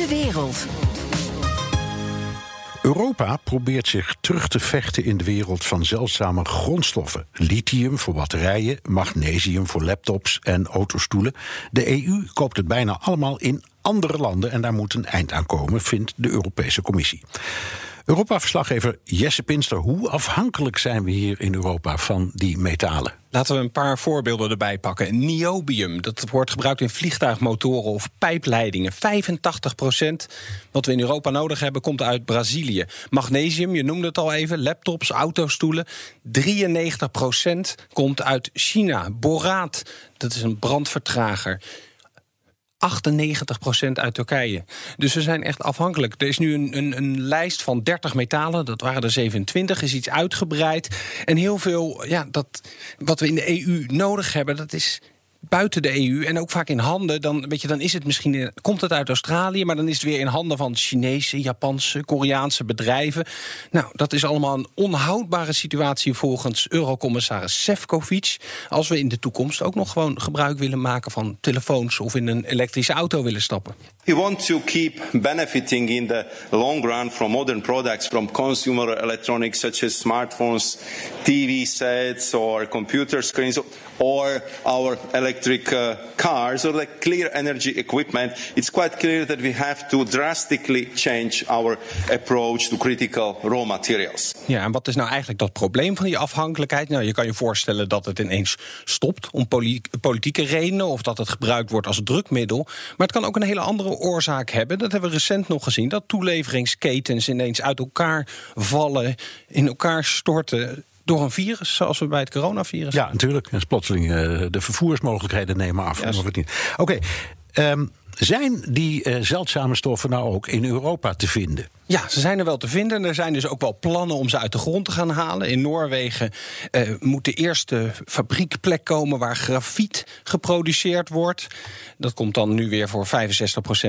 De wereld. Europa probeert zich terug te vechten in de wereld van zeldzame grondstoffen. Lithium voor batterijen, magnesium voor laptops en autostoelen. De EU koopt het bijna allemaal in andere landen en daar moet een eind aan komen, vindt de Europese Commissie. Europa-verslaggever Jesse Pinster, hoe afhankelijk zijn we hier in Europa van die metalen? Laten we een paar voorbeelden erbij pakken. Niobium, dat wordt gebruikt in vliegtuigmotoren of pijpleidingen. 85% wat we in Europa nodig hebben, komt uit Brazilië. Magnesium, je noemde het al even, laptops, autostoelen. 93% komt uit China. Boraat, dat is een brandvertrager. 98% uit Turkije. Dus we zijn echt afhankelijk. Er is nu een, een, een, lijst van 30 metalen, dat waren er 27, is iets uitgebreid. En heel veel, ja, dat, wat we in de EU nodig hebben, dat is buiten de EU en ook vaak in handen, dan, weet je, dan is het misschien, komt het uit Australië, maar dan is het weer in handen van Chinese, Japanse, Koreaanse bedrijven. Nou, dat is allemaal een onhoudbare situatie volgens Eurocommissaris Sefcovic. Als we in de toekomst ook nog gewoon gebruik willen maken van telefoons of in een elektrische auto willen stappen. We want to keep benefiting in the long run from modern products, from consumer electronics such as smartphones, TV sets or computer screens or our electric uh, cars or like clear energy equipment, it's quite clear that we have to drastically change our approach to critical raw materials. Ja, en wat is nou eigenlijk dat probleem van die afhankelijkheid? Nou, je kan je voorstellen dat het ineens stopt om politieke redenen of dat het gebruikt wordt als drukmiddel. Maar het kan ook een hele andere oorzaak hebben. Dat hebben we recent nog gezien, dat toeleveringsketens ineens uit elkaar vallen, in elkaar storten door een virus, zoals we bij het coronavirus. Ja, natuurlijk. En plotseling uh, de vervoersmogelijkheden nemen af. Oké, okay. um, zijn die uh, zeldzame stoffen nou ook in Europa te vinden? Ja, ze zijn er wel te vinden. Er zijn dus ook wel plannen om ze uit de grond te gaan halen. In Noorwegen uh, moet de eerste fabriekplek komen waar grafiet geproduceerd wordt. Dat komt dan nu weer voor 65%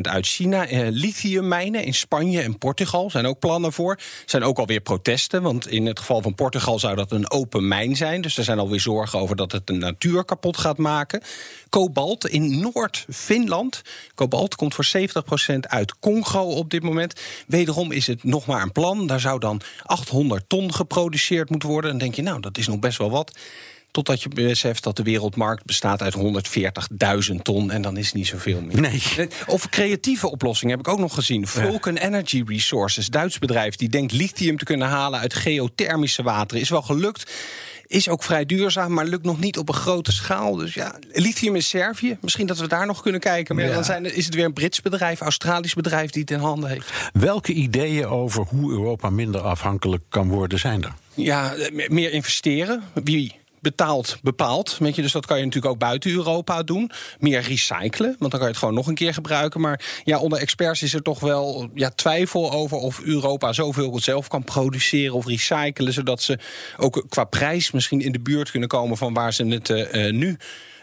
uit China. Uh, lithiummijnen in Spanje en Portugal zijn ook plannen voor. Zijn ook alweer protesten, want in het geval van Portugal zou dat een open mijn zijn. Dus er zijn alweer zorgen over dat het de natuur kapot gaat maken. Kobalt in Noord-Finland. Kobalt komt voor 70% uit Congo op dit moment. Wederom is het nog maar een plan. Daar zou dan 800 ton geproduceerd moeten worden. Dan denk je, nou, dat is nog best wel wat. Totdat je beseft dat de wereldmarkt bestaat uit 140.000 ton. En dan is niet zoveel meer. Nee. Of creatieve oplossingen heb ik ook nog gezien. Vulcan Energy Resources, Duits bedrijf, die denkt lithium te kunnen halen uit geothermische wateren. Is wel gelukt. Is ook vrij duurzaam, maar lukt nog niet op een grote schaal. Dus ja, lithium in Servië. Misschien dat we daar nog kunnen kijken. Maar dan zijn, is het weer een Brits bedrijf, Australisch bedrijf die het in handen heeft. Welke ideeën over hoe Europa minder afhankelijk kan worden zijn er? Ja, meer investeren. Wie betaald bepaald. Weet je, dus dat kan je natuurlijk ook buiten Europa doen. Meer recyclen, want dan kan je het gewoon nog een keer gebruiken. Maar ja, onder experts is er toch wel ja, twijfel over of Europa zoveel zelf kan produceren of recyclen, zodat ze ook qua prijs misschien in de buurt kunnen komen van waar ze het uh, nu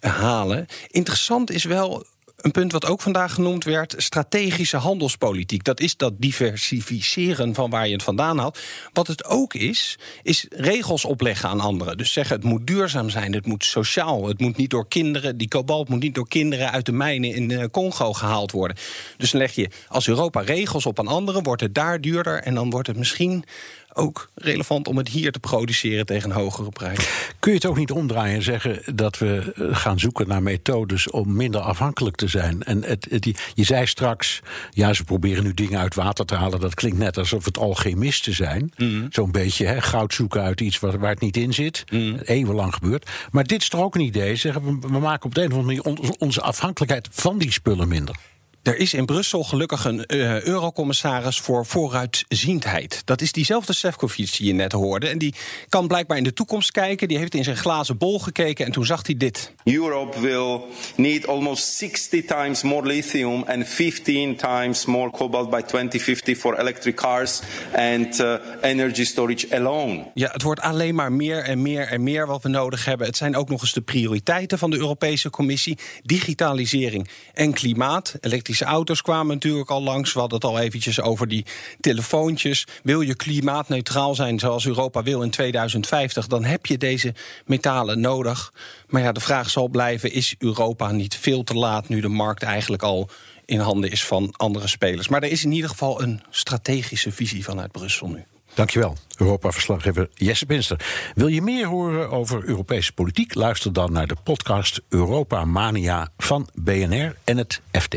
halen. Interessant is wel een punt wat ook vandaag genoemd werd: strategische handelspolitiek. Dat is dat diversificeren van waar je het vandaan haalt. Wat het ook is, is regels opleggen aan anderen. Dus zeggen: het moet duurzaam zijn, het moet sociaal. Het moet niet door kinderen, die kobalt moet niet door kinderen uit de mijnen in eh, Congo gehaald worden. Dus dan leg je als Europa regels op aan anderen, wordt het daar duurder en dan wordt het misschien ook relevant om het hier te produceren tegen een hogere prijs. Kun je het ook niet omdraaien en zeggen dat we eh, gaan zoeken naar methodes om minder afhankelijk te zijn? En het, je zei straks, ja, ze proberen nu dingen uit water te halen. Dat klinkt net alsof het alchemisten zijn. Mm. Zo'n beetje hè, goud zoeken uit iets waar, waar het niet in zit. Mm. Eeuwenlang gebeurt. Maar dit is toch ook een idee? Zeggen we, we maken op de een of andere manier onze afhankelijkheid van die spullen minder. Er is in Brussel gelukkig een uh, eurocommissaris voor vooruitziendheid. Dat is diezelfde Sefcovic die je net hoorde. En die kan blijkbaar in de toekomst kijken. Die heeft in zijn glazen bol gekeken en toen zag hij dit. Europe will need almost 60 times more lithium and 15 times more cobalt by 2050 for electric cars and uh, energy storage alone. Ja, het wordt alleen maar meer en meer en meer wat we nodig hebben. Het zijn ook nog eens de prioriteiten van de Europese Commissie: digitalisering en klimaat. Elektrische auto's kwamen natuurlijk al langs. We hadden het al eventjes over die telefoontjes. Wil je klimaatneutraal zijn zoals Europa wil in 2050, dan heb je deze metalen nodig. Maar ja, de vraag zal blijven: is Europa niet veel te laat nu de markt eigenlijk al in handen is van andere spelers? Maar er is in ieder geval een strategische visie vanuit Brussel nu. Dankjewel, Europa-verslaggever Jesse Pinster. Wil je meer horen over Europese politiek? Luister dan naar de podcast Europa Mania van BNR en het FD.